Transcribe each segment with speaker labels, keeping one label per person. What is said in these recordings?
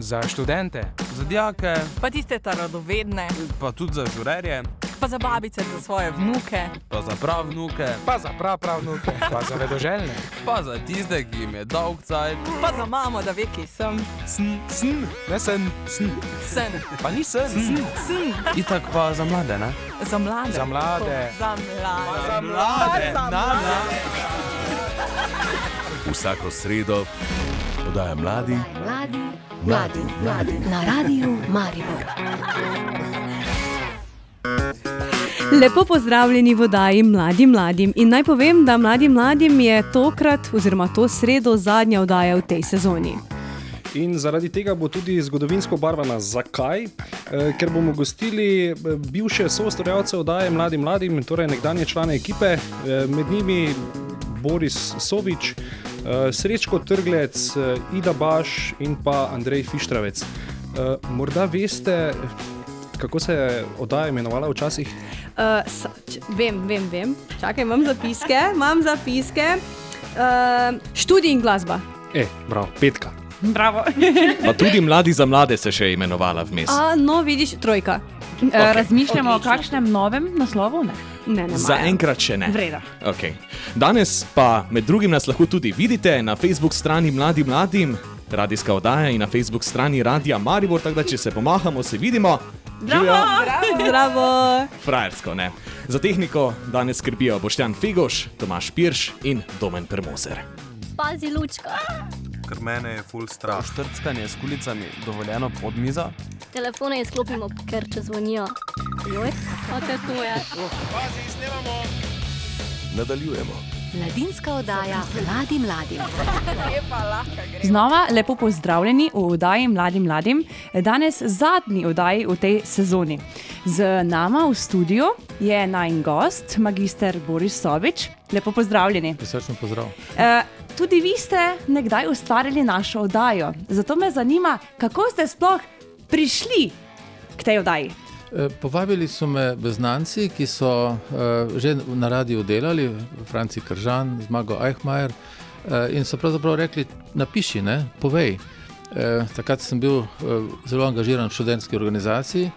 Speaker 1: Za študente, za dijake,
Speaker 2: pa tiste radovedne,
Speaker 1: pa tudi za žurerje,
Speaker 2: pa za babice, za svoje vnuke,
Speaker 1: pa za prav vnuke,
Speaker 3: pa za prav prav vnuke, pa za vedoželjne,
Speaker 1: pa za tiste, ki jim je dolg cajt,
Speaker 2: pa za mamo, da ve, kje sem.
Speaker 1: Sn, sn, ne sen, sn.
Speaker 2: Sen.
Speaker 1: Pa ni sen,
Speaker 2: sn. sn.
Speaker 1: Itak pa za mlade, ne?
Speaker 2: Za mlade.
Speaker 3: Za mlade.
Speaker 2: Za mlade.
Speaker 1: Za mlade.
Speaker 2: Za mlade.
Speaker 4: Vsako sredo podaja mladi,
Speaker 5: mladi, mladi, mladi na radiju Maribor.
Speaker 6: Lepo pozdravljeni v oddaji Mladim mladim. In naj povem, da Mladim mladim je tokrat, oziroma to sredo, zadnja oddaja v tej sezoni.
Speaker 7: In zaradi tega bo tudi zgodovinsko barvana. Zakaj? E, ker bomo gostili bivše soustvarjalce oddaje Mladim mladim, torej nekdanje člane ekipe, e, med njimi Boris Sovič, Srečko Trglec, Ida Baš in pa Andrej Fištravec. E, morda veste, kako se je oddaja imenovala včasih?
Speaker 6: Uh, sa, č, vem, vem, vem. Čakaj, imam zapiske, imam zapiske. Uh, študij in glasba.
Speaker 7: E, bravo, petka.
Speaker 6: Bravo.
Speaker 8: pa tudi mladi za mlade se še imenovala vmes.
Speaker 6: A, no, vidiš, trojka.
Speaker 9: Okay. Uh, razmišljamo Odlično. o kakšnem novem naslovu? Ne?
Speaker 6: Ne, ne,
Speaker 8: Za enkrat še ne.
Speaker 6: Okay.
Speaker 8: Danes pa med drugim nas lahko tudi vidite na Facebook strani Mladim Mladim, radijska oddaja in na Facebook strani Radia Maribor, tako da če se pomahamo, se vidimo.
Speaker 6: Zdravo, Zdravo. Zdravo.
Speaker 8: Frajersko, ne. Za tehniko danes skrbijo Boštjan Figoš, Tomaš Pirš in Domen Permoser.
Speaker 5: Pazi, lučka.
Speaker 10: Ker mene je full strah.
Speaker 1: Štrckanje s kulicami dovoljeno pod mizo.
Speaker 5: Telefone izklopimo, ker če zvonijo. Joj, kaj to je?
Speaker 4: Pazi, snemamo. Nadaljujemo.
Speaker 5: Mladinska oddaja Mladi mladim.
Speaker 9: Znova lepo pozdravljeni v oddaji Mladim mladim. Danes zadnji oddaji v tej sezoni. Z nama v studiu je naj gost, magister Boris Sovič. Lepo pozdravljeni.
Speaker 11: Srčno pozdrav.
Speaker 9: E, tudi vi ste nekdaj ustvarili našo oddajo. Zato me zanima, kako ste sploh prišli k tej oddaji.
Speaker 11: Povabili so me znanci, ki so uh, že na radiju delali, Franci Kržan, Zmago Eichmajer, uh, in so pravzaprav rekli: napiši, ne, povej. Takrat sem bil zelo angažiran v študentski organizaciji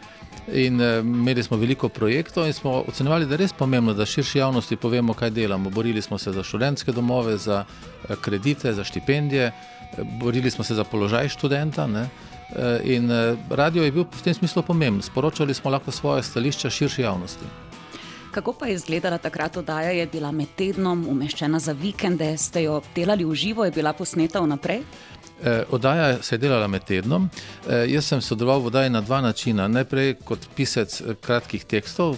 Speaker 11: in uh, imeli smo veliko projektov in smo ocenjevali, da je res pomembno, da širši javnosti povemo, kaj delamo. Borili smo se za študentske domove, za uh, kredite, za štipendije, uh, borili smo se za položaj študenta. Ne, In radio je bil v tem smislu pomemben. Sporočali smo lahko svoje stališča širši javnosti.
Speaker 12: Kako pa je izgledala takrat oddaja? Je bila med tednom umeščena za vikende, ste jo delali v živo, je bila posneta vnaprej?
Speaker 11: Eh, oddaja se je delala med tednom. Eh, jaz sem sodeloval v oddaji na dva načina. Najprej kot pisec kratkih tekstov,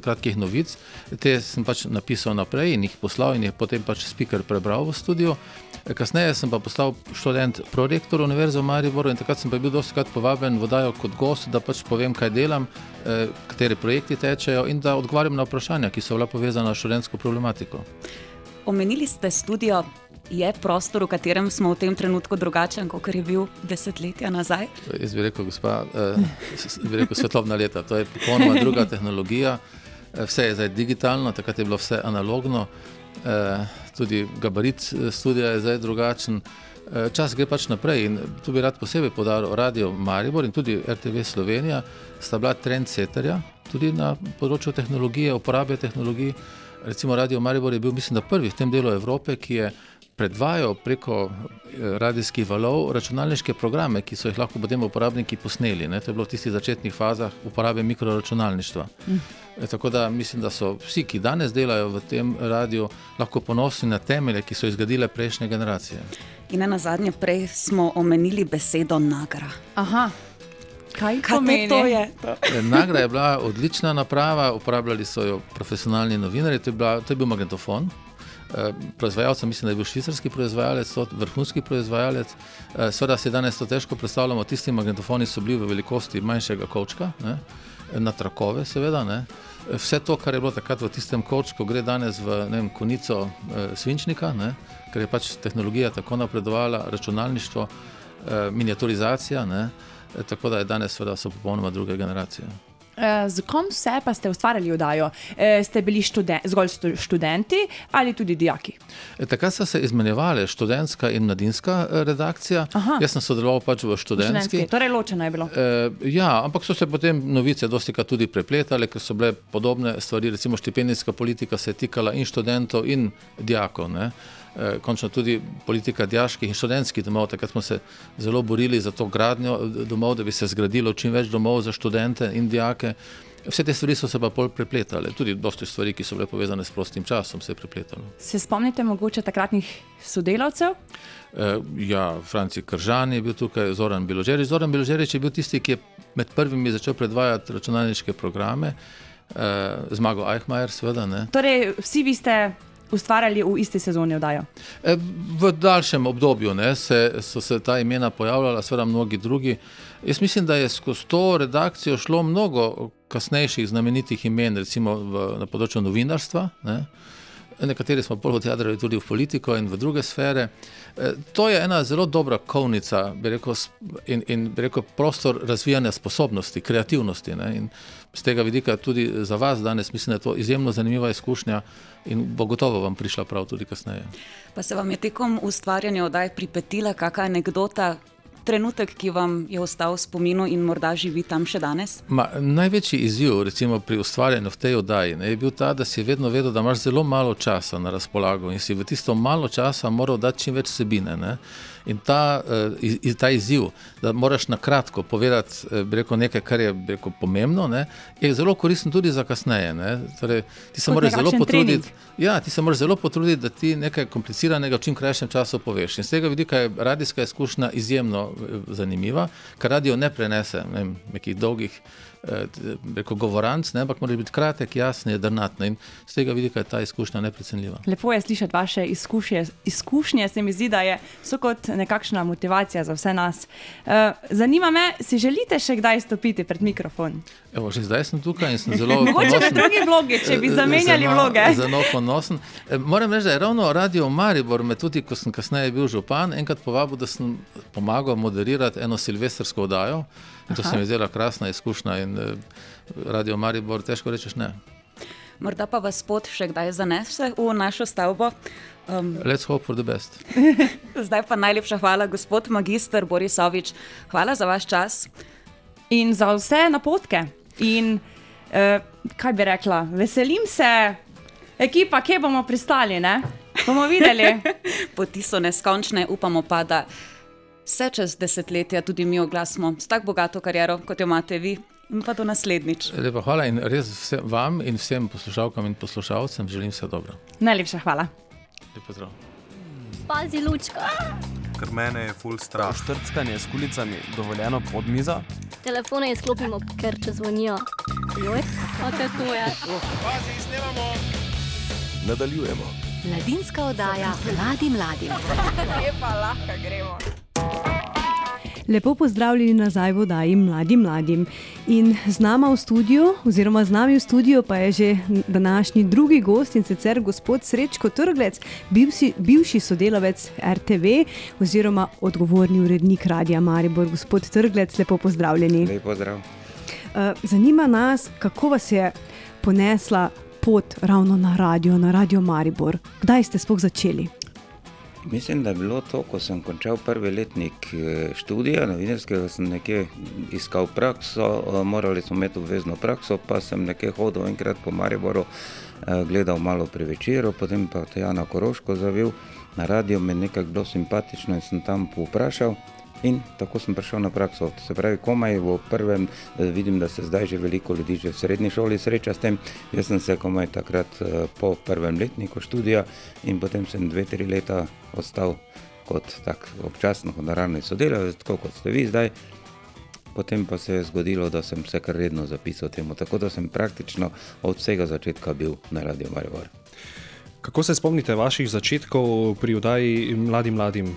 Speaker 11: kratkih novic. Te sem pač napisal naprej in jih poslal, in jih potem pač speaker prebral v studiu. Kasneje sem pa postal študent prorektor Univerze v Mariboru in takrat sem pa bil dosti krat povabljen v oddajo kot gost, da pač povem, kaj delam, kateri projekti tečejo in da odgovarjam na vprašanja, ki so bila povezana s študentsko problematiko.
Speaker 12: Omenili ste studio je prostor, v katerem smo v tem trenutku drugačen, kot je bil desetletja nazaj?
Speaker 11: Jaz bi rekel, gospa, eh, bi rekel svetovna leta. To je popolnoma druga tehnologija. Eh, vse je zdaj digitalno, takrat je bilo vse analogno, eh, tudi gabarit studia je zdaj drugačen. Čas gre pač naprej in tu bi rad posebej podaril Radio Maribor in tudi RTV Slovenija, sta bila trendsetterja tudi na področju tehnologije, uporabe tehnologij. Recimo Radio Maribor je bil, mislim, da prvi v tem delu Evrope, ki je predvajal preko radijskih valov računalniške programe, ki so jih lahko potem uporabniki posneli. Ne? To je bilo v tistih začetnih fazah uporabe mikroračunalništva. Mm. E, tako da mislim, da so vsi, ki danes delajo v tem radiju, lahko ponosni na temelje, ki so izgradile prejšnje generacije.
Speaker 12: In na zadnje, prej smo omenili besedo nagra.
Speaker 9: Aha. Kaj,
Speaker 12: Kaj pomeni to? Je?
Speaker 11: Nagra je bila odlična naprava, uporabljali so jo profesionalni novinari, to je, bila, to je bil magnetofon. Proizvajalec, mislim, da je bil švicarski proizvajalec, vrhunski proizvajalec. Sveda si danes to težko predstavljamo, tisti magnetofoni so bili v velikosti manjšega kočka, ne? na trakove, seveda. Ne? Vse to, kar je bilo takrat v tistem kočku, gre danes v vem, konico eh, svinčnika, ne? ker je pač tehnologija tako napredovala, računalništvo, eh, miniaturizacija. Ne? Tako da je danes, seveda, so popolnoma druge generacije.
Speaker 9: Eh, Z kom vse pa ste ustvarjali oddajo? Eh, Ste bili študen zgolj študenti ali tudi dijaki?
Speaker 11: E, Takrat so se izmenjevale študentska in mladinska eh, redakcija.
Speaker 9: Aha.
Speaker 11: Jaz sem sodeloval pač v študentski.
Speaker 9: Študentski. Torej, ločeno je bilo.
Speaker 11: E, ja, ampak so se potem novice dosti krat tudi prepletale, ker so bile podobne stvari. Recimo štipendijska politika se je tikala in študentov in dijakov. Ne? E, končno tudi politika dijaških in študentskih domov. Takrat smo se zelo borili za to gradnjo eh, domov, da bi se zgradilo čim več domov za študente in dijake. Vse te stvari so se pa bolj prepletale, tudi dosti stvari, ki so bile povezane s prostim časom, se je prepletalo.
Speaker 9: Se spomnite mogoče takratnih sodelavcev?
Speaker 11: Eh, Ja, Franci Kržan je bil tukaj, Zoran Biložerič. Zoran Biložerič je bil tisti, ki je med prvimi začel predvajati računalniške programe, eh, zmago Eichmajer, seveda. Ne.
Speaker 9: Torej, vsi vi ste ustvarjali v isti sezoni oddajo.
Speaker 11: Eh, V daljšem obdobju ne, se, so se ta imena pojavljala, seveda mnogi drugi. Jaz mislim, da je skozi to redakcijo šlo mnogo kasnejših znamenitih imen, recimo v, na področju novinarstva. Ne. Nekateri smo bolj odjadrali tudi v politiko in v druge sfere. E, To je ena zelo dobra kovnica rekel, in, in rekel, prostor razvijanja sposobnosti, kreativnosti. Ne? In z tega vidika tudi za vas danes mislim, da je to izjemno zanimiva izkušnja in bo gotovo vam prišla prav tudi kasneje.
Speaker 12: Pa se vam je tekom ustvarjanja oddaj pripetila kakšna anekdota, trenutek, ki vam je ostal v spominu in morda živi tam še danes?
Speaker 11: Ma, največji izziv recimo, pri ustvarjanju v tej oddaji ne, je bil ta, da si vedno vedel, da imaš zelo malo časa na razpolago in si v tisto malo časa moral dati čim več vsebine. Ne. In ta, uh, iz, ta izziv, da moraš na kratko povedati eh, rekel, nekaj, kar je rekel, pomembno, ne, je zelo koristen tudi za kasneje. Ne. Torej, ti se moraš zelo potruditi. Ja, ti se moraš zelo potruditi, da ti nekaj kompliciranega v čim krajšem času poveš. In z tega vidika je radijska izkušnja izjemno eh, zanimiva, ker radio ne prenese ne nekih dolgih eh, rekel, govoranc, ne, ampak mora biti kratek, jasen, jedrnat. In z tega vidika je ta izkušnja neprecenljiva.
Speaker 9: Lepo je slišati vaše izkušnje. Izkušnje se mi zdi, da je, so kot nekakšna motivacija za vse nas. Uh, zanima me, si želite še kdaj stopiti pred mikrofon?
Speaker 11: Evo, že zdaj sem tukaj in sem zelo
Speaker 9: Mogoče v
Speaker 11: ponosen.
Speaker 9: drugi vlogi, če bi
Speaker 11: Eh,
Speaker 9: zamenjali
Speaker 11: zelo-
Speaker 9: vloge.
Speaker 11: Zelo ponosen. Eh, Moram reči, da je ravno Radio Maribor me tudi, ko sem kasneje bil župan, enkrat povabil, da sem pomagal moderirati eno silvestrsko oddajo. In to
Speaker 12: Aha.
Speaker 11: se mi je zdela krasna izkušnja in eh, Radio Maribor, težko rečeš ne.
Speaker 12: Morda pa vas pot še kdaj zanese v našo stavbo. Um,
Speaker 11: Let's hope for the best.
Speaker 12: zdaj pa najlepša hvala, gospod magistr Borisovič. Hvala za vaš čas.
Speaker 9: In za vse napotke. In uh, kaj bi rekla, veselim se, ekipa, kje bomo pristali, ne? Bomo videli.
Speaker 12: Poti so neskončne, upamo pa, da se čez desetletja tudi mi oglasimo s tako bogato kariero, kot jo imate vi. In pa do naslednjič.
Speaker 11: Lepa hvala in res vse, vam in vsem poslušalkam in poslušalcem želim vse dobro.
Speaker 9: Najlepša hvala.
Speaker 11: Lep pozdrav.
Speaker 5: Pazi, lučka.
Speaker 10: Ker mene je full strah.
Speaker 1: Štrckanje s kulicami dovoljeno pod mizo.
Speaker 5: Telefone izklopimo, ker če zvonijo. Joj, kako je to je?
Speaker 4: Pazi, snemamo. Nadaljujemo.
Speaker 13: Mladinska oddaja mladim mladim.
Speaker 2: Lepa, lahko gremo.
Speaker 6: Lepo pozdravljeni nazaj v oddaji Mladim mladim. In z nama v studiu, oziroma z nami v studiu, pa je že današnji drugi gost in sicer gospod Srečko Trglec, bivši, bivši sodelavec RTV oziroma odgovorni urednik Radia Maribor. Gospod Trglec, lepo pozdravljeni.
Speaker 14: Lep pozdrav.
Speaker 6: Eh, Zanima nas, kako vas je ponesla pot ravno na radio, na Radio Maribor. Kdaj ste sploh začeli?
Speaker 14: Mislim, da je bilo to, ko sem končal prvi letnik eh, študija novinarskega, sem nekje iskal prakso, eh, morali smo imeti obvezno prakso, pa sem nekje hodil enkrat po Mariboru, eh, gledal malo pri večeru, potem pa Tejana Koroško zavil na radio, me nekako bilo simpatično in sem tam povprašal. In tako sem prišel na prakso. Se pravi, komaj v prvem, eh, vidim, da se zdaj že veliko ljudi že v srednji šoli sreča s tem. Jaz sem se komaj takrat eh, po prvem letniku študija in potem sem dve, tri leta ostal kot tak občasno honorarni sodelavec, tako kot ste vi zdaj. Potem pa se je zgodilo, da sem se kar redno zapisal temu, tako da sem praktično od vsega začetka bil na Radio Maribor.
Speaker 7: Kako se spomnite vaših začetkov pri oddaji Mladim mladim?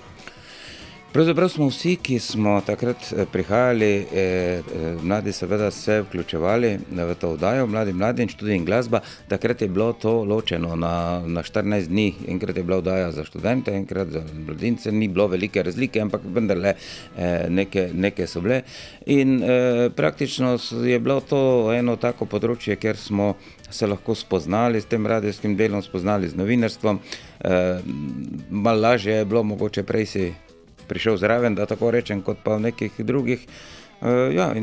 Speaker 14: Pravzaprav smo vsi, ki smo takrat eh, prihajali, eh, eh, mladi, seveda, se vključevali v to oddajo, mladi, mladi in študij in glasba. Takrat je bilo to ločeno na, na 14 dni, enkrat je bila oddaja za študente, enkrat za mladince, ni bilo velike razlike, ampak vendarle eh, neke, neke so bile. In eh, praktično je bilo to eno tako področje, kjer smo se lahko spoznali s tem radijskim delom, spoznali z novinarstvom. Eh, Malo lažje je bilo, mogoče prej si prišel zraven, da tako rečem, kot pa v nekih drugih. Uh, ja,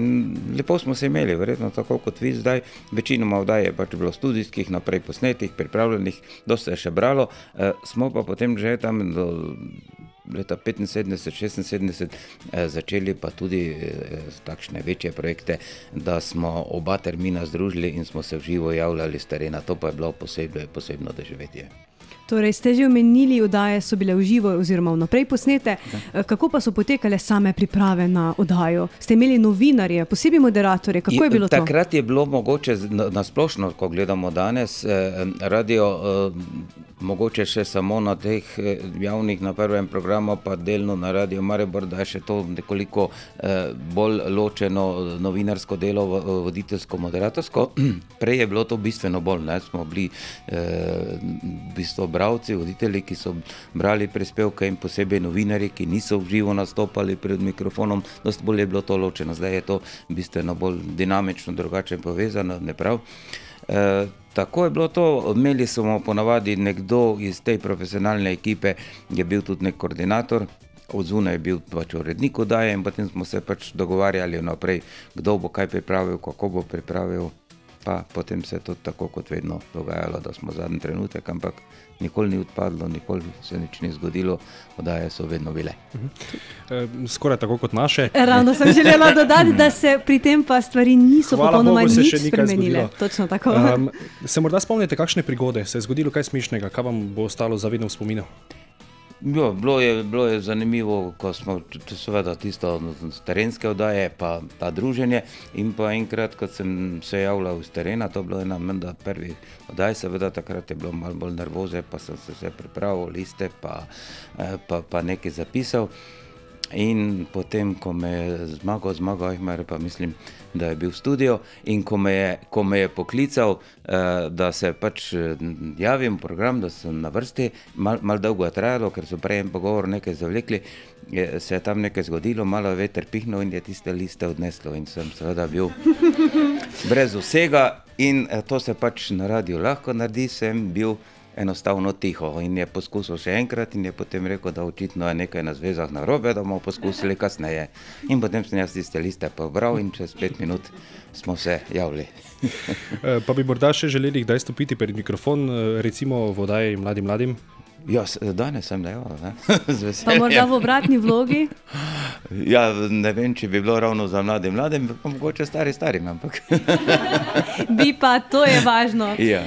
Speaker 14: lepo smo se imeli, verjetno tako kot vi zdaj. Večinoma vdaj je pač bilo študijskih, naprej posnetih, pripravljenih, dosta je še bralo. Uh, smo pa potem že tam do leta 75, 76 uh, začeli pa tudi uh, takšne večje projekte, da smo oba termina združili in smo se v živo javljali s terena. To pa je bilo posebej, posebno doživetje.
Speaker 6: Torej, ste že omenili, oddaje so bile v živo oziroma vnaprej posnete.
Speaker 14: Ja.
Speaker 6: Kako pa so potekale same priprave na oddajo? Ste imeli novinarje, posebej moderatorje? Kako je bilo to?
Speaker 14: Takrat je bilo mogoče z- na, ko gledamo danes, eh, radio. Eh, Mogoče še samo na teh eh, javnih, na prvem programu, pa delno na Radio Maribor, da je še to nekoliko eh, bolj ločeno novinarsko delo, v- v- voditeljsko-moderatorsko. Prej je bilo to bistveno bolj, ne? smo bili eh, v bistvu bravci, voditelji, ki so brali prispevke in posebej novinari, ki niso v živo nastopali pred mikrofonom, dosti bolj je bilo to ločeno, zdaj je to bistveno bolj dinamično, drugače povezano, ne prav. E, tako je bilo to, imeli smo ponavadi nekdo iz te profesionalne ekipe, je bil tudi nek koordinator, od zunaj je bil pač urednik oddaje in potem smo se pač dogovarjali naprej, kdo bo kaj pripravil, kako bo pripravil. Pa potem se je to tako kot vedno dogajalo, da smo zadnji trenutek, ampak nikoli ni odpadlo, nikoli se nič ni zgodilo, oddaje so vedno bile.
Speaker 7: Eh, Skoraj tako kot naše.
Speaker 6: Ravno sem želela dodati, da se pri tem pa stvari niso
Speaker 7: Hvala
Speaker 6: popolnoma
Speaker 7: Bogu,
Speaker 6: nič spremenile. Točno tako.
Speaker 7: Um, se morda spomnite, kakšne prigode se je zgodilo, kaj smešnega, kaj vam bo ostalo zavedno v spominu?
Speaker 14: Jo, bilo, je, bilo je zanimivo, ko smo seveda tisto terenske oddaje, pa ta druženje. In pa enkrat, ko sem se javljal iz terena, to je bilo ena menda prvih oddaj, seveda takrat je bilo malo bolj nervoze, pa sem se vse pripravil, liste, pa, eh, pa, pa nekaj zapisal. In potem, ko me je zmagal, zmagal Ahmer, pa mislim, da je bil v studiu. In ko me je, ko me je poklical, eh, da se pač eh, javim v program, da sem na vrsti, malo mal dolgo je trajalo, ker so prej en pogovor nekaj zavlekli, je, se je tam nekaj zgodilo, malo je veter pihnil in je tiste liste odneslo. In sem seveda bil brez vsega. In eh, to se pač na radiju lahko naredi, sem bil enostavno tiho in je poskusil še enkrat in je potem rekel, da očitno je nekaj na zvezah narobe, da bomo poskusili kasneje. In potem sem jaz tiste liste pobral in čez pet minut smo se javili.
Speaker 7: Eh, Pa bi morda še želeli kdaj stopiti pred mikrofon, eh, recimo v oddaji mladim mladim?
Speaker 14: Ja, s- danes sem dejal, z
Speaker 6: Pa
Speaker 14: veseljem.
Speaker 6: morda v obratni vlogi.
Speaker 14: Ja, ne vem, če bi bilo ravno za mlade mlade, pa mogoče stari ampak
Speaker 6: Bi pa, to je važno.
Speaker 14: ja.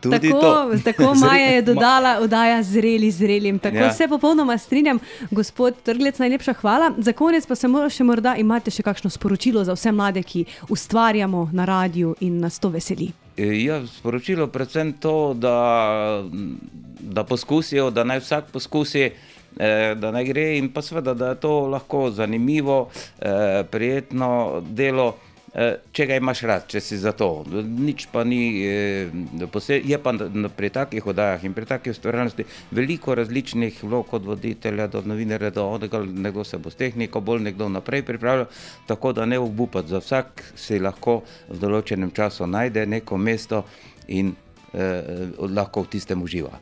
Speaker 14: Tudi
Speaker 6: Tako,
Speaker 14: to.
Speaker 6: tako Maja je dodala, oddaja zreli zrelim. Tako
Speaker 14: Ja.
Speaker 6: se popolnoma strinjam. Gospod Trglec, najlepša hvala. Za konec pa se mo- še morda imate še kakšno sporočilo za vse mlade, ki ustvarjamo na radiju in nas to veseli.
Speaker 14: E, Ja, sporočilo predvsem to, da, da poskusijo, da naj vsak poskusi, eh, da naj gre in pa seveda, da je to lahko zanimivo, eh, prijetno delo. Eh, Če ga imaš rad, če si za to. Nič pa ni, eh, pose- je pa pri takih oddajah in pri takih ustvarjalnosti veliko različnih vlog, od voditelja do novinarja, do onega, nekdo se bo s tehniko, bolj nekdo naprej pripravljal, tako da ne obupati. Za vsak si lahko v določenem času najde neko mesto in eh, lahko v tistem uživa.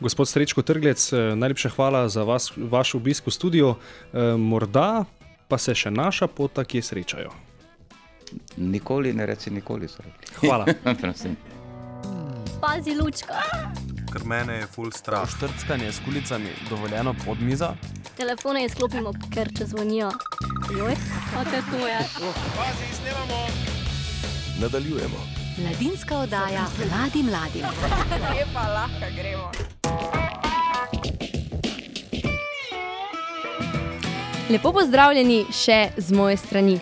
Speaker 7: Gospod Srečko Trglec, eh, najlepša hvala za vas, vaš obisk v studiu. Eh, Morda pa se še naša pota kje srečajo.
Speaker 14: Nikoli ne reci nikoli. so rekli.
Speaker 7: Hvala.
Speaker 5: Pazi, lučka.
Speaker 10: Ker mene je full strah.
Speaker 1: Štrckanje s kulicami dovoljeno pod mizo.
Speaker 5: Telefone izklopimo, ker če zvonijo. Joj, pa te to je.
Speaker 4: Pazi, snemamo. Nadaljujemo.
Speaker 13: Mladinska oddaja mladim mladim.
Speaker 2: Lepa, lahko gremo.
Speaker 15: Lepo pozdravljeni še z moje strani.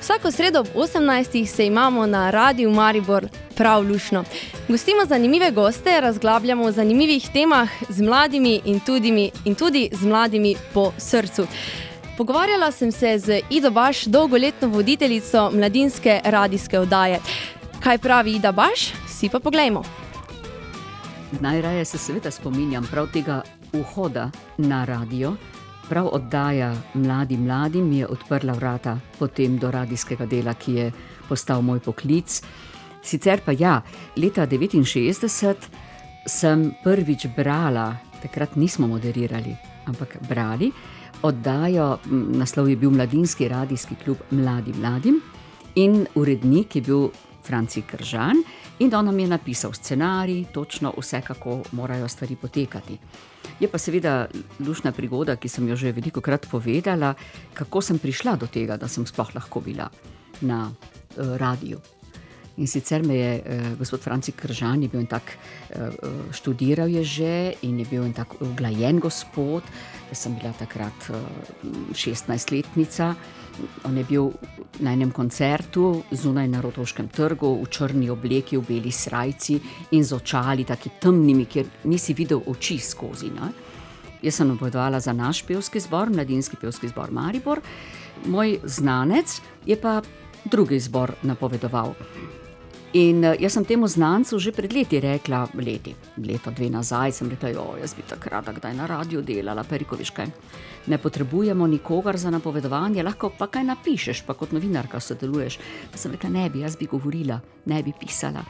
Speaker 15: Vsako sredo ob 18. se imamo na Radiu Maribor prav lušno. Gostimo zanimive goste, razglabljamo o zanimivih temah z mladimi in, tudimi, in tudi z mladimi po srcu. Pogovarjala sem se z Ido Baš, dolgoletno voditeljico mladinske radijske oddaje. Kaj pravi Ida Baš, si pa poglejmo.
Speaker 16: Najraje se seveda spominjam prav tega vhoda na radio. Prav oddaja Mladim mladim je odprla vrata potem do radijskega dela, ki je postal moj poklic. Sicer pa ja, leta 69 sem prvič brala, takrat nismo moderirali, ampak brali, oddajo, naslov je bil Mladinski radijski klub Mladim mladim in urednik je bil Franci Kržan in on nam je napisal scenarij, točno vse, kako morajo stvari potekati. Je pa seveda lušna prigoda, ki sem jo že veliko krat povedala, kako sem prišla do tega, da sem sploh lahko bila na uh, radiju. In sicer me je eh, gospod Franci Kržan, je bil en tak, eh, študiral je že in je bil en tak uglajen gospod. Jaz sem bila takrat eh, 16-letnica. On je bil na enem koncertu zunaj na Rotoškem trgu, v črni obleki, v beli srajci in z očali, tako temnimi, kjer nisi videl oči skozi. Ne? Jaz sem napovedovala za naš pevski zbor, mladinski pevski zbor Maribor, moj znanec je pa drugi zbor napovedoval. In uh, jaz sem temu znancu že pred leti rekla, leti, leto, dve nazaj, sem rekla, jo, jaz bi takrat, kdaj na radiju delala, perikoviške. Ne potrebujemo nikogar za napovedovanje, lahko pa kaj napišeš, pa kot novinarka sodeluješ. Pa sem rekla, ne bi, jaz bi govorila, ne bi pisala.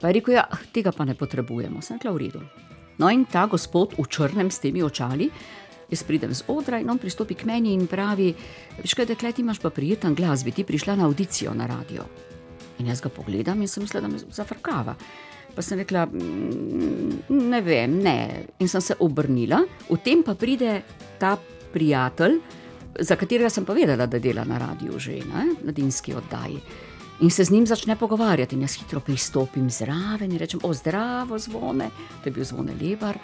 Speaker 16: Pa je rekel, ja, tega pa ne potrebujemo, sem rekla, v redu. No in ta gospod v črnem s temi očali. Jaz pridem z odra in on pristopi k meni in pravi: Škaj, dekle, ti imaš pa prijeten glas, bi ti prišla na audicijo na radio. In jaz ga pogledam in sem mislila, da me zafrkava. Pa sem rekla, ne vem, ne. In sem se obrnila, v tem pa pride ta prijatelj, za katerega sem pa vedela, da dela na radiju že, na dinski oddaji. In se z njim začne pogovarjati, in jaz hitro pristopim zraven in rečem: O, zdravo, zvone, to je bil zvone lebar.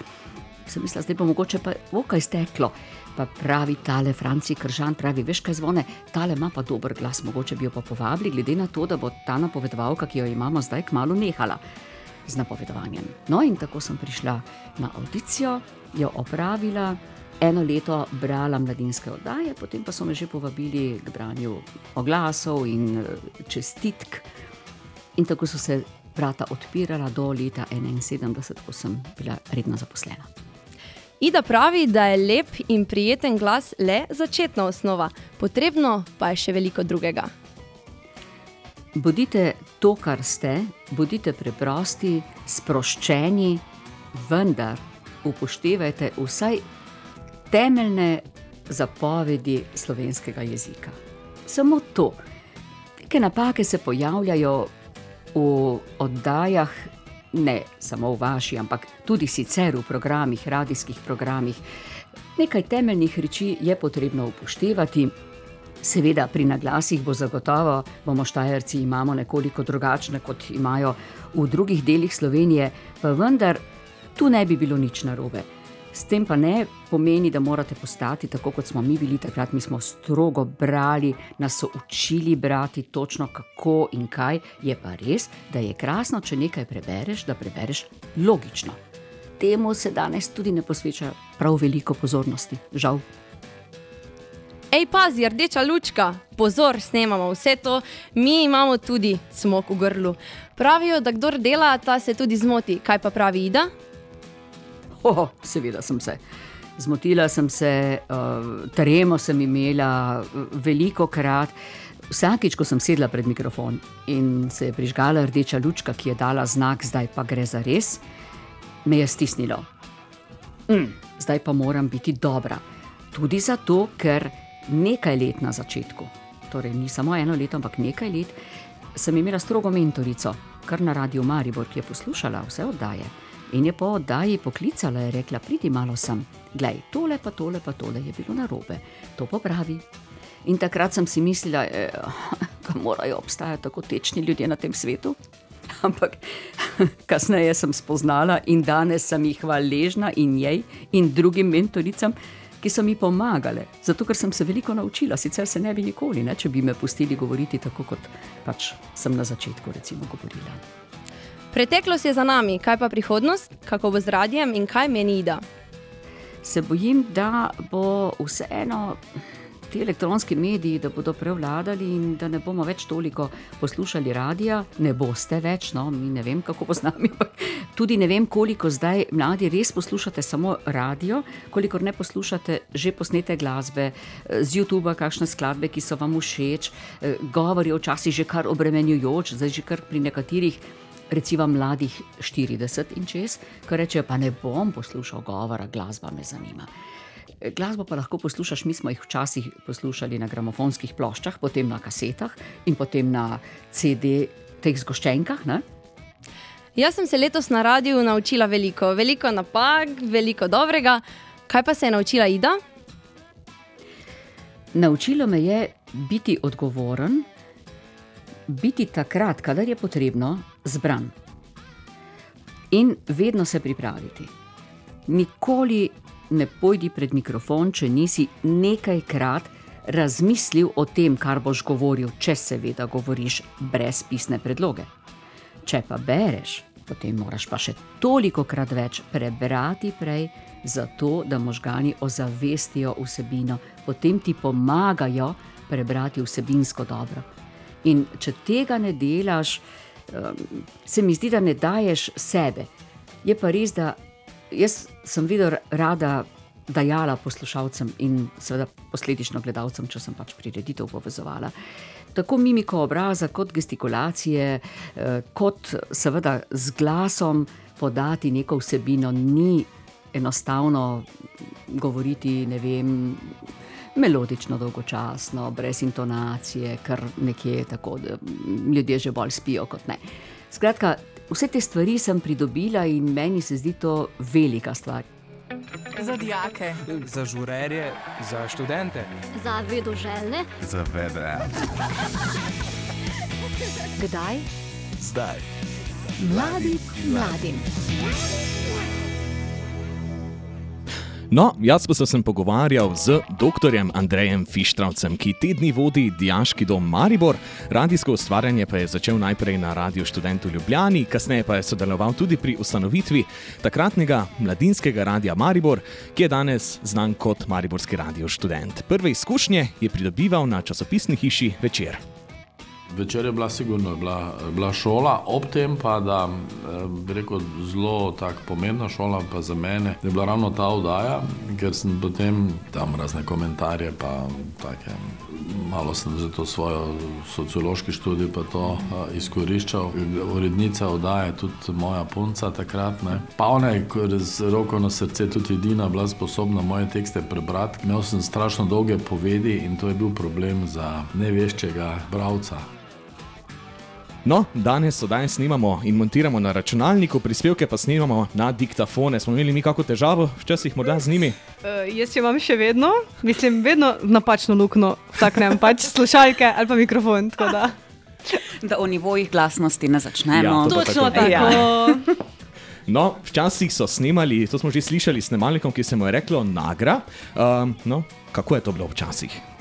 Speaker 16: Sem mislila, zdaj bo mogoče pa okaj steklo. Pa pravi tale Franci Kržan, pravi, veš kaj zvone, tale ima pa dober glas, mogoče bi jo pa povabili, glede na to, da bo ta napovedovalka, ki jo imamo zdaj, kmalo nehala z napovedovanjem. No in tako sem prišla na audicijo, jo opravila, eno leto brala mladinske oddaje, potem pa so me že povabili k branju oglasov in čestitk. In tako so se vrata odpirala do leta 1971, ko sem bila redno zaposlena.
Speaker 15: Ida pravi, da je lep in prijeten glas le začetna osnova, potrebno pa je še veliko drugega.
Speaker 16: Bodite to, kar ste, bodite preprosti, sproščeni, vendar upoštevajte vsaj temeljne zapovedi slovenskega jezika. Samo to. Neke napake se pojavljajo v oddajah ne samo v vaši, ampak tudi sicer v programih, radijskih programih. Nekaj temeljnih reči je potrebno upoštevati. Seveda, pri naglasih bo zagotovo, bomo štajerci imamo nekoliko drugačne, kot imajo v drugih delih Slovenije, pa vendar tu ne bi bilo nič narobe. S tem pa ne pomeni, da morate postati tako, kot smo mi bili takrat. Mi smo strogo brali, nas so učili brati točno kako in kaj. Je pa res, da je krasno, če nekaj prebereš, da prebereš logično. Temu se danes tudi ne posveča prav veliko pozornosti, žal.
Speaker 15: Ej, pazi, rdeča lučka, pozor, snemamo vse to, mi imamo tudi smok v grlu. Pravijo, da kdo dela, ta se tudi zmoti. Kaj pa pravi Ida?
Speaker 16: Oh, seveda sem se. Zmotila sem se, uh, tremo sem imela veliko krat. Vsakič, ko sem sedla pred mikrofon in se je prižgala rdeča lučka, ki je dala znak, zdaj pa gre za res, me je stisnilo. Mm, zdaj pa moram biti dobra. Tudi zato, ker nekaj let na začetku, torej ni samo eno leto, ampak nekaj let, sem imela strogo mentorico, kar na radiju Maribor, ki je poslušala vse oddaje. In je po oddaji poklicala in rekla: Pridi malo sem, glej, tole pa tole pa tole je bilo narobe, to popravi. In takrat sem si mislila, da eh, morajo obstajati tako tečni ljudje na tem svetu. Ampak kasneje sem spoznala in danes sem jih hvaležna in njej in drugim mentoricam, ki so mi pomagale, zato ker sem se veliko naučila, sicer se ne bi nikoli, ne, če bi me pustili govoriti tako, kot pač sem na začetku recimo, govorila.
Speaker 15: Preteklost je za nami, kaj pa prihodnost, kako bo z radijem in kaj meni Ida?
Speaker 16: Se bojim, da bo vseeno ti elektronski mediji, da bodo prevladali in da ne bomo več toliko poslušali radia, ne boste več, no, mi ne vem, kako bo z nami. Tudi ne vem, koliko zdaj mladi res poslušate samo radio, koliko ne poslušate že posnete glasbe z YouTuba, kakšne skladbe, ki so vam všeč, govori včasih že kar obremenjujoč, zdaj že kar pri nekaterih. Recimo mladih 40 in čez, ki rečejo: Pa ne bom poslušal govora, glasba me zanima. Glasbo pa lahko poslušaš, mi smo jih včasih poslušali na gramofonskih ploščah, potem na kasetah in potem na CD, teh zgoščenkah. Ne?
Speaker 15: Jaz sem se letos na radiju naučila veliko, veliko napak, veliko dobrega. Kaj pa se je naučila Ida?
Speaker 16: Naučilo me je biti odgovoren, biti takrat, kadar je potrebno, zbran. In vedno se pripraviti. Nikoli ne pojdi pred mikrofon, če nisi nekajkrat razmislil o tem, kar boš govoril, če seveda govoriš brez pisne predloge. Če pa bereš, potem moraš pa še toliko krat več prebrati prej, zato da možgani ozavestijo vsebino, potem ti pomagajo prebrati vsebinsko dobro. In če tega ne delaš, se mi zdi, da ne daješ sebe. Je pa res, da jaz sem vedno rada dajala poslušalcem in seveda posledično gledalcem, če sem pač prireditev povezovala. Tako mimiko obraza, kot gestikulacije, kot seveda z glasom podati neko vsebino, ni enostavno govoriti, ne vem. Melodično, dolgočasno, brez intonacije, kar nekje tako, da ljudje že bolj spijo kot ne. Skratka, vse te stvari sem pridobila in meni se zdi to velika stvar.
Speaker 2: Za dijake,
Speaker 3: za žurerje, za študente,
Speaker 5: za vedoželjne,
Speaker 10: za vedre.
Speaker 13: Kdaj?
Speaker 10: Zdaj.
Speaker 13: Mladi, mladim.
Speaker 8: No, jaz pa sem se pogovarjal z dr. Andrejem Fištravcem, ki te dni vodi Dijaški dom Maribor. Radijsko ustvarjanje pa je začel najprej na Radiu Študentu Ljubljani, kasneje pa je sodeloval tudi pri ustanovitvi takratnega mladinskega radia Maribor, ki je danes znan kot Mariborski radio študent. Prve izkušnje je pridobival na časopisni hiši Večer.
Speaker 17: Večer je bila sigurno bila, bila šola, ob tem pa, da bi rekel, zelo tako pomembna šola pa za mene je bila ravno ta oddaja, ker sem potem tam razne komentarje, pa take, malo sem za to svojo sociološki študij pa to izkoriščal. Urednica oddaje, tudi moja punca takrat, ne. Pa ona je z roko na srce tudi edina bila sposobna moje tekste prebrati. Imel sem strašno dolge povedi in to je bil problem za neveščega bralca.
Speaker 8: No, danes oddaje snimamo in montiramo na računalniku, prispevke pa snimamo na diktafone. Smo imeli mi kako težavo, včasih morda z njimi?
Speaker 6: Uh, jaz imam še vedno, mislim, vedno napačno luknjo, taknem pač slušalke ali pa mikrofon. Da.
Speaker 12: da o nivojih glasnosti ne začnemo.
Speaker 8: Ja, to
Speaker 6: Točno
Speaker 8: tako.
Speaker 6: tako.
Speaker 8: No, včasih so snemali, to smo že slišali s snemalnikom, ki se mu je reklo Nagra. Um, no, kako je to bilo včasih?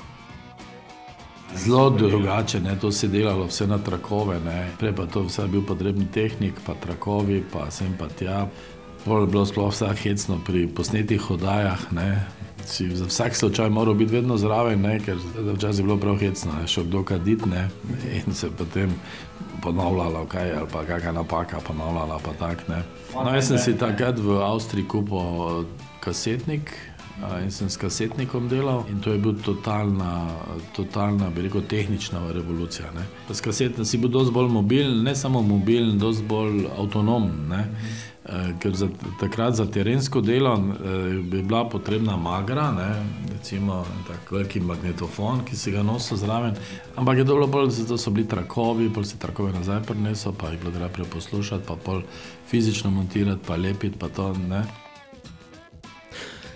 Speaker 17: Zelo drugače, ne, to se je delalo vse na trakove, ne. prej pa to vse bil potreben tehnik, pa trakovi, pa sem pa tja. Pol je bilo sploh vse hecno pri posnetih oddajah, ne. Si za vsak slučaj moral biti vedno zraven, ne, ker včasih je bilo prav hecno, ne, šel kdo kadit, ne, in se potem ponavljalo kaj, ali pa kakšna napaka ponavljala, pa tak, ne. No, jaz sem si takrat v Avstriji kupil kasetnik, in sem s kasetnikom delal in to je bil totalna, totalna, bi rekel, tehnična revolucija, ne. S kasetnikom si bil dosti bolj mobilen, ne samo mobilen, dosti bolj avtonomen. Eh, Ker za, takrat za terensko delo eh, bi bila potrebna magra, ne, recimo en tak veliki magnetofon, ki si ga nosil zraven, ampak je bilo bolj, zato so bili trakovi, pol si trakove nazaj prinesel, pa jih bilo treba preposlušati, pa pol fizično montirati, pa lepiti, pa to ne.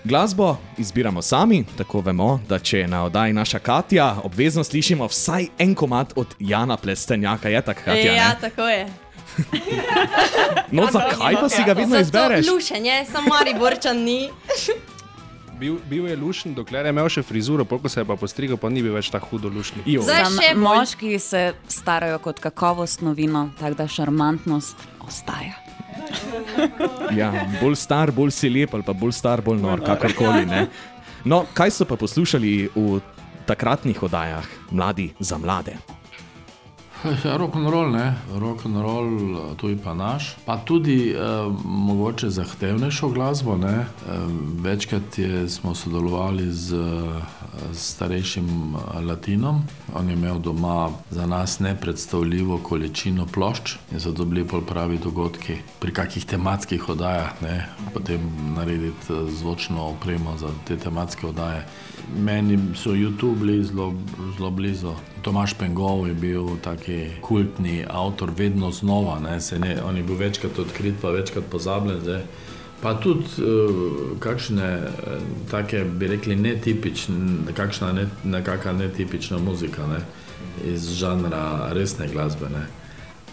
Speaker 8: Glasbo izbiramo sami, tako vemo, da če je na oddaji naša Katja, obvezno slišimo vsaj en komat od Jana Plestenjaka. Je tako, Katja?
Speaker 15: ja,
Speaker 8: ne?
Speaker 15: tako je.
Speaker 8: No, zakaj pa si ga vedno izbereš?
Speaker 15: Lušenje, samo Mariborčan ni.
Speaker 7: Bil, bil je lušen, dokler je imel še frizuro, pol ko se je pa postrigel, pa ni bil več tako hudo lušen.
Speaker 12: Sam, moški se starajo kot kakovostno vino, tako da šarmantnost ostaja.
Speaker 8: Ja, bolj star, bolj si lep, ali pa bolj star, bolj nor, kakorkoli. Ne? No, kaj so pa poslušali v takratnih oddajah, mladi za mlade?
Speaker 17: Ja, rock and roll, ne, rock and roll, to je pa naš. Pa tudi eh, mogoče zahtevnejšo glasbo. Ne. Eh, večkrat je, smo sodelovali z, z starejšim Latinom. On je imel doma za nas nepredstavljivo količino plošč in so to bili pol pravi dogodki pri kakih tematskih oddajah, ne. potem narediti zvočno opremo za te tematske oddaje. Meni so YouTube bili zelo blizu. Tomaš Pengov je bil taki kultni avtor, vedno znova. Ne, ne, on je bil večkrat odkrit, pa večkrat pozabljen. Zdaj. Pa tudi uh, kakšne uh, take, bi rekli, netipične, kakšna ne, nekakšna netipična muzika ne, iz žanra resne glasbe.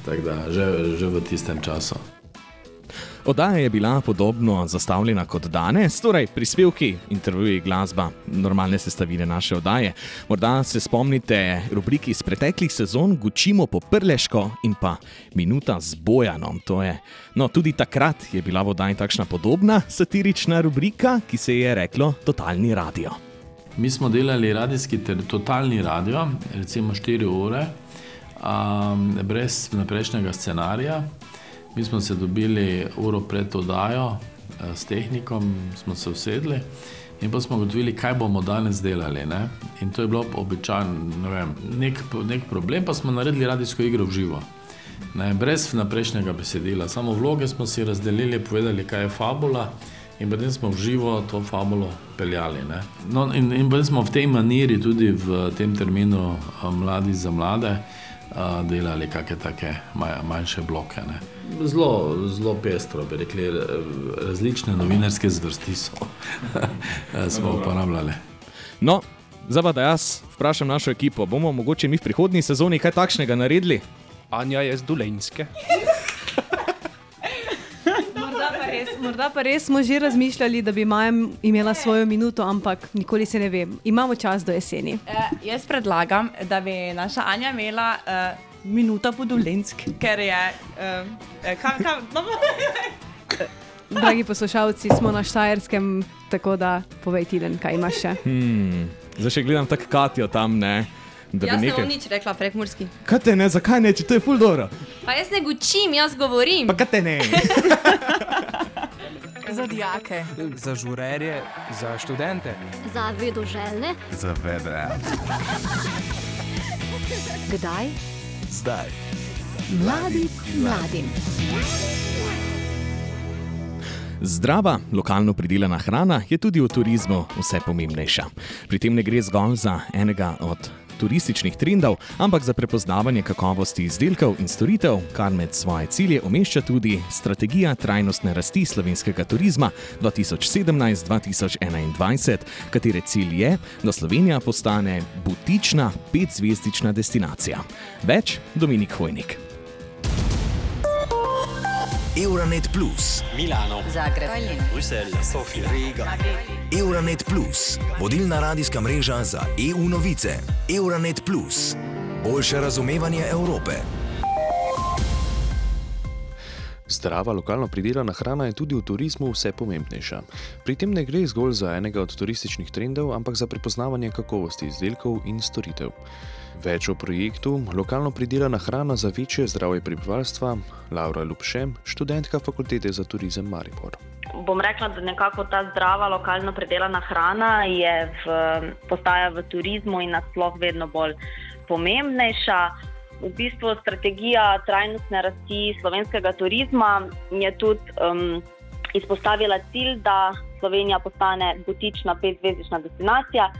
Speaker 17: Tako da že, že v tistem času.
Speaker 8: Oddaja je bila podobno zastavljena kot danes, torej prispevki, intervjuji, glasba, normalne sestavine naše oddaje. Morda se spomnite rubriki iz preteklih sezon, Gučimo po Prleško in pa Minuta z Bojanom. No, tudi takrat je bila v oddaji takšna podobna satirična rubrika, ki se je reklo Totalni radio.
Speaker 17: Mi smo delali radijski ter totalni radio, recimo 4 ure, um, brez naprejšnjega scenarija. Mi smo se dobili uro pred oddajo eh, s tehnikom, smo se usedli in pa smo ugotovili, kaj bomo danes delali. Ne? In to je bilo običajno ne nek, nek problem, pa smo naredili radijsko igro v živo. Ne, brez naprejšnjega besedila, samo vloge smo si razdelili, povedali, kaj je fabula, in potem smo v živo to fabulo peljali. No, in, in potem smo v tej maniri, tudi v tem terminu eh, Mladi za mlade, uh, delali kakšne take manjše bloke. Ne zelo, zelo pestro, bi rekli, različne novinarske zvrsti so, smo uporabljali.
Speaker 8: No, zdaj pa da jaz vprašam našo ekipo, bomo mogoče mi v prihodnji sezoni kaj takšnega naredili?
Speaker 7: Anja je z Dolenske.
Speaker 6: Morda pa res smo že razmišljali, da bi Maja imela svojo minuto, ampak nikoli se ne vem. Imamo čas do jeseni.
Speaker 9: E, jaz predlagam, da bi naša Anja imela uh, minuta podolensk, ker je. Uh, kam, kam, no,
Speaker 6: Dragi poslušalci, smo na Štajerskem, tako da povej ti, kaj imaš še.
Speaker 8: Hmm. Zdaj še gledam tako Katijo tam, ne.
Speaker 15: Jaz nekaj... ne bom nič rekla, prekmurski.
Speaker 8: Kaj te ne, zakaj ne, če to je full dobro?
Speaker 15: Pa jaz ne gučim, jaz govorim.
Speaker 8: Pa kaj te ne?
Speaker 2: za dijake,
Speaker 3: za žurerje, za študente,
Speaker 5: za vedoželjne,
Speaker 10: za vedre.
Speaker 13: Kdaj?
Speaker 10: Zdaj.
Speaker 13: Mladi mladim.
Speaker 8: Zdrava, lokalno pridelana hrana je tudi v turizmu vse pomembnejša. Pri tem ne gre zgolj za enega od turističnih trendov, ampak za prepoznavanje kakovosti izdelkov in storitev, kar med svoje cilje umešča tudi strategija trajnostne rasti slovenskega turizma 2017-2021, katere cilj je, da Slovenija postane butična petzvezdična destinacija. Več Dominik Hojnik.
Speaker 18: Euronet Plus,
Speaker 19: Milano,
Speaker 18: Zagreb,
Speaker 19: Bruselj, Sofija, Riga.
Speaker 18: Euronet Plus, vodilna radijska mreža za EU novice. Euronet Plus, boljše razumevanje Evrope.
Speaker 20: Zdrava lokalno pridelana hrana je tudi v turizmu vse pomembnejša. Pri tem ne gre zgolj za enega od turističnih trendov, ampak za prepoznavanje kakovosti izdelkov in storitev. Več o projektu Lokalno pridelana hrana za večje zdravje prebivalstva, Laura Lupše, študentka fakultete za turizem Maribor.
Speaker 21: Bom rekla, da nekako ta zdrava lokalno pridelana hrana je v, postaja v turizmu in nasploh vedno bolj pomembnejša. V bistvu strategija trajnostne rasti slovenskega turizma je tudi um, izpostavila cilj, da Slovenija postane butična petzvezdična destinacija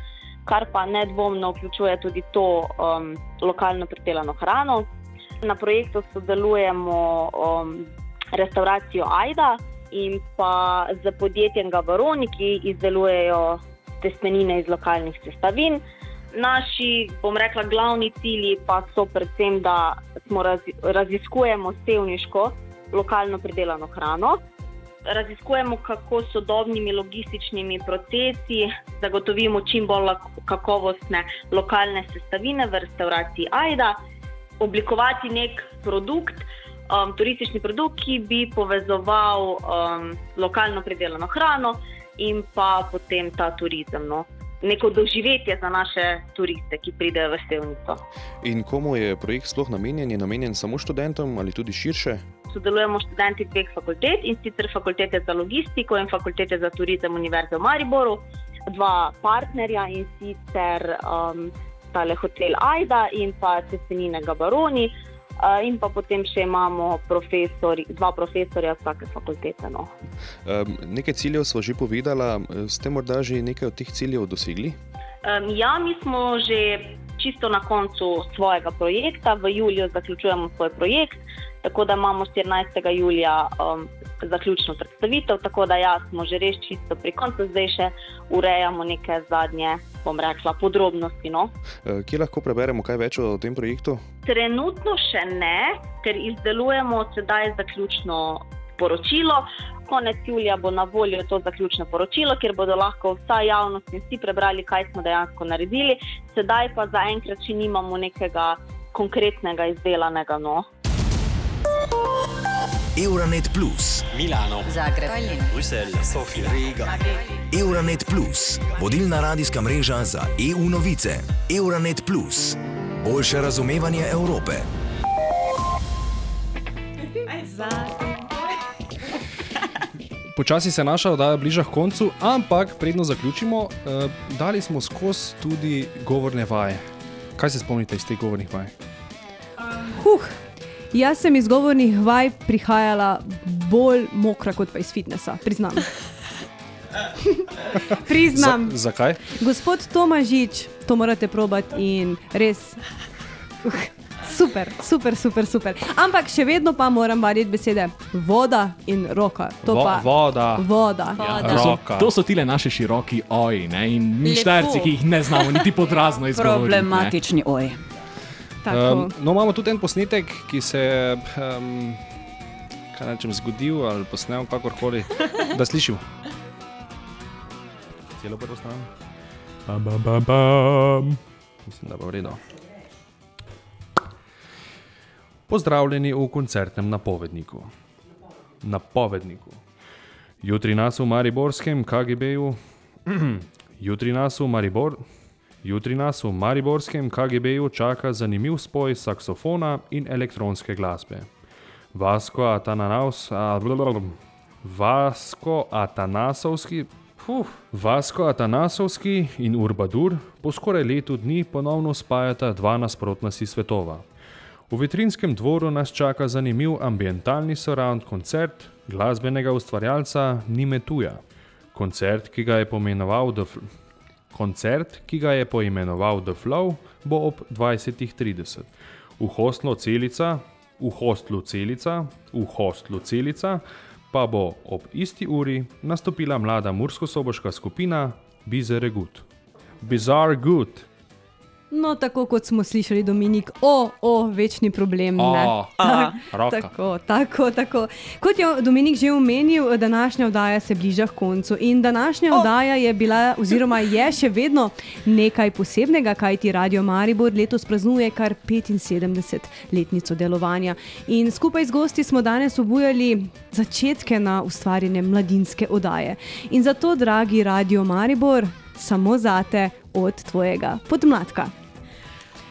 Speaker 21: kar pa nedvomno vključuje tudi to um, lokalno pridelano hrano. Na projektu sodelujemo um, restauracijo Aida in pa z podjetjem Gavaroni, ki izdelujejo testenine iz lokalnih sestavin. Naši, bom rekla, glavni cilji pa so predvsem, da smo raziskujemo sevniško lokalno pridelano hrano. raziskujemo, kako s sodobnimi logističnimi procesi zagotovimo čim bolj kakovostne lokalne sestavine v restauraciji Aida, oblikovati nek produkt, um, turistični produkt, ki bi povezoval um, lokalno pridelano hrano in pa potem ta turizem. No. Neko doživetje za naše turiste, ki pridejo v Stevnico.
Speaker 20: In komu je projekt sploh namenjen? Je namenjen samo študentom ali tudi širše?
Speaker 21: Sodelujemo študenti dveh fakultet in sicer fakultete za logistiko in fakultete za turizem Univerze v Mariboru, dva partnerja in sicer um, tale hotel Aida in pa Cesenine Gabaroni. Uh, in pa potem še imamo profesori, dva profesorja z vsake fakultete. No.
Speaker 20: Um, nekaj ciljev smo že povedali, ste morda že nekaj od teh ciljev dosegli?
Speaker 21: Um, ja, mi smo že čisto na koncu svojega projekta, v juliju zaključujemo svoj projekt, tako da imamo 14. julija um, zaključno predstavitev, tako da ja, smo že res čisto pri koncu, zdaj še urejamo neke zadnje bom rekla, podrobnosti. No.
Speaker 20: Eh, kje lahko preberemo kaj več o tem projektu?
Speaker 21: Trenutno še ne, ker izdelujemo sedaj zaključno poročilo. Konec julija bo na voljo to zaključno poročilo, kjer bodo lahko vsa javnost in vsi prebrali, kaj smo dejansko naredili. Sedaj pa zaenkrat še nimamo nekega konkretnega izdelanega. No.
Speaker 18: Euronet Plus,
Speaker 19: Milano,
Speaker 13: Zagreb,
Speaker 19: Bruselj, Sofija, Riga.
Speaker 18: Euronet Plus, vodilna radijska mreža za EU novice. Euronet Plus, boljše razumevanje Evrope.
Speaker 7: Počasi se naša oddaja bliža k koncu, ampak predno zaključimo, eh, dali smo skozi tudi govorne vaje. Kaj se spomnite iz teh govornih vaj?
Speaker 6: Huh, jaz sem iz govornih vaj prihajala bolj mokra kot pa iz fitnesa, priznam. Priznam.
Speaker 7: Za, zakaj?
Speaker 6: Gospod Tomažič, to morate probati in res. Uh, super, super, super, super. Ampak še vedno pa moram variti besede voda in roka. To
Speaker 7: Vo,
Speaker 6: pa,
Speaker 7: voda.
Speaker 6: Voda.
Speaker 8: Ja, to, so, to so tile naše široki oji ne? in mi štarci, ki jih ne znamo niti podrazno izgovoriti.
Speaker 12: Problematični oj.
Speaker 7: Um, no, imamo tudi en posnetek, ki se je um, kaj nečem zgodil ali posnel, kakorkoli, da slišim. Celo prvo stran. Bam, bam, bam, bam. Mislim, da bo v redu. Pozdravljeni v koncertnem napovedniku. Napovedniku. Jutri nas v Mariborskem KGB-ju, jutri nas v Maribor. Jutri nas v Mariborskem KGB-ju čaka zanimiv spoj saksofona in elektronske glasbe. Vasko Atananaus, a, blablabla, Vasko Atanasovski, Uf, Vasko Atanasovski in Urbadur po skoraj letu dni ponovno spajata dva nasprotna si svetova. V vitrinskem dvoru nas čaka zanimiv ambientalni surround koncert glasbenega ustvarjalca Nime Tuja. Koncert, ki ga je pomenoval The Fl Koncert, ki ga je poimenoval The Flow, bo ob 20.30. V hostlu Celica, v hostlu Celica, v hostlu Celica pa bo ob isti uri nastopila mlada mursko-soboška skupina Bizarre Good. Bizarre Good.
Speaker 6: No, tako kot smo slišali, Dominik, o, o, večni problem. ne?
Speaker 7: O, roka.
Speaker 6: Tako, tako, tako. Kot je Dominik že omenil, današnja oddaja se bliža koncu. In današnja oddaja je bila, oziroma je še vedno nekaj posebnega, kajti Radio Maribor letos praznuje kar 75-letnico delovanja. In skupaj z gosti smo danes obujali začetke na ustvarjanje mladinske oddaje. In zato, dragi Radio Maribor, samo zate od tvojega podmladka.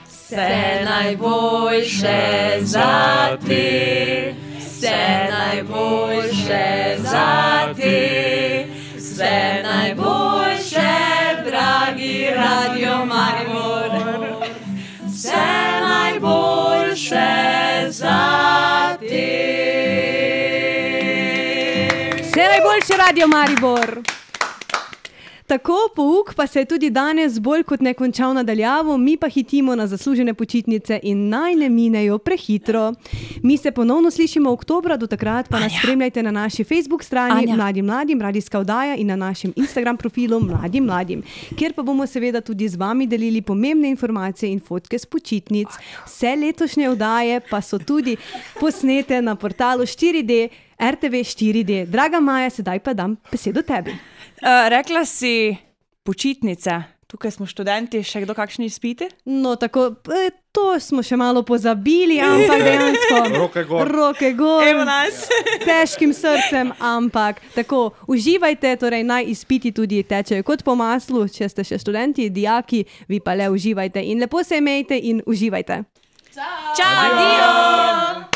Speaker 22: Vse najboljše za te, vse najboljše za te, vse najboljše, dragi Radio Maribor. Vse najboljše za te.
Speaker 6: Vse najboljše, Radio Maribor! Tako, pouk pa se je tudi danes bolj kot ne končal nadaljavo, mi pa hitimo na zaslužene počitnice in naj ne minejo prehitro. Mi se ponovno slišimo oktobra, do takrat pa nas spremljajte na naši Facebook strani
Speaker 12: Anja.
Speaker 6: Mladim Mladim, radijska oddaja in na našem Instagram profilu Mladim Mladim, kjer pa bomo seveda tudi z vami delili pomembne informacije in fotke s počitnic. Vse letošnje oddaje pa so tudi posnete na portalu 4D RTV 4D. Draga Maja, sedaj pa dam besedo tebi.
Speaker 9: Uh, rekla si počitnice. Tukaj smo študenti, še kdo kakšni izpiti?
Speaker 6: No, tako, e, to smo še malo pozabili, ampak dejansko.
Speaker 7: Roke gor.
Speaker 6: Roke gor.
Speaker 9: Evo nas.
Speaker 6: Težkim srcem, ampak tako, uživajte, torej naj izpiti tudi tečejo kot po maslu, če ste še študenti, dijaki, vi pa le uživajte in lepo se imejte in uživajte.
Speaker 9: Čau! Čau!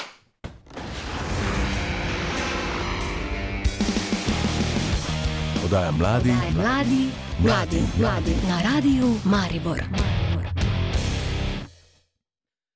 Speaker 10: Podaja mladi,
Speaker 13: Mladi, mladi, mladi na radiju Maribor.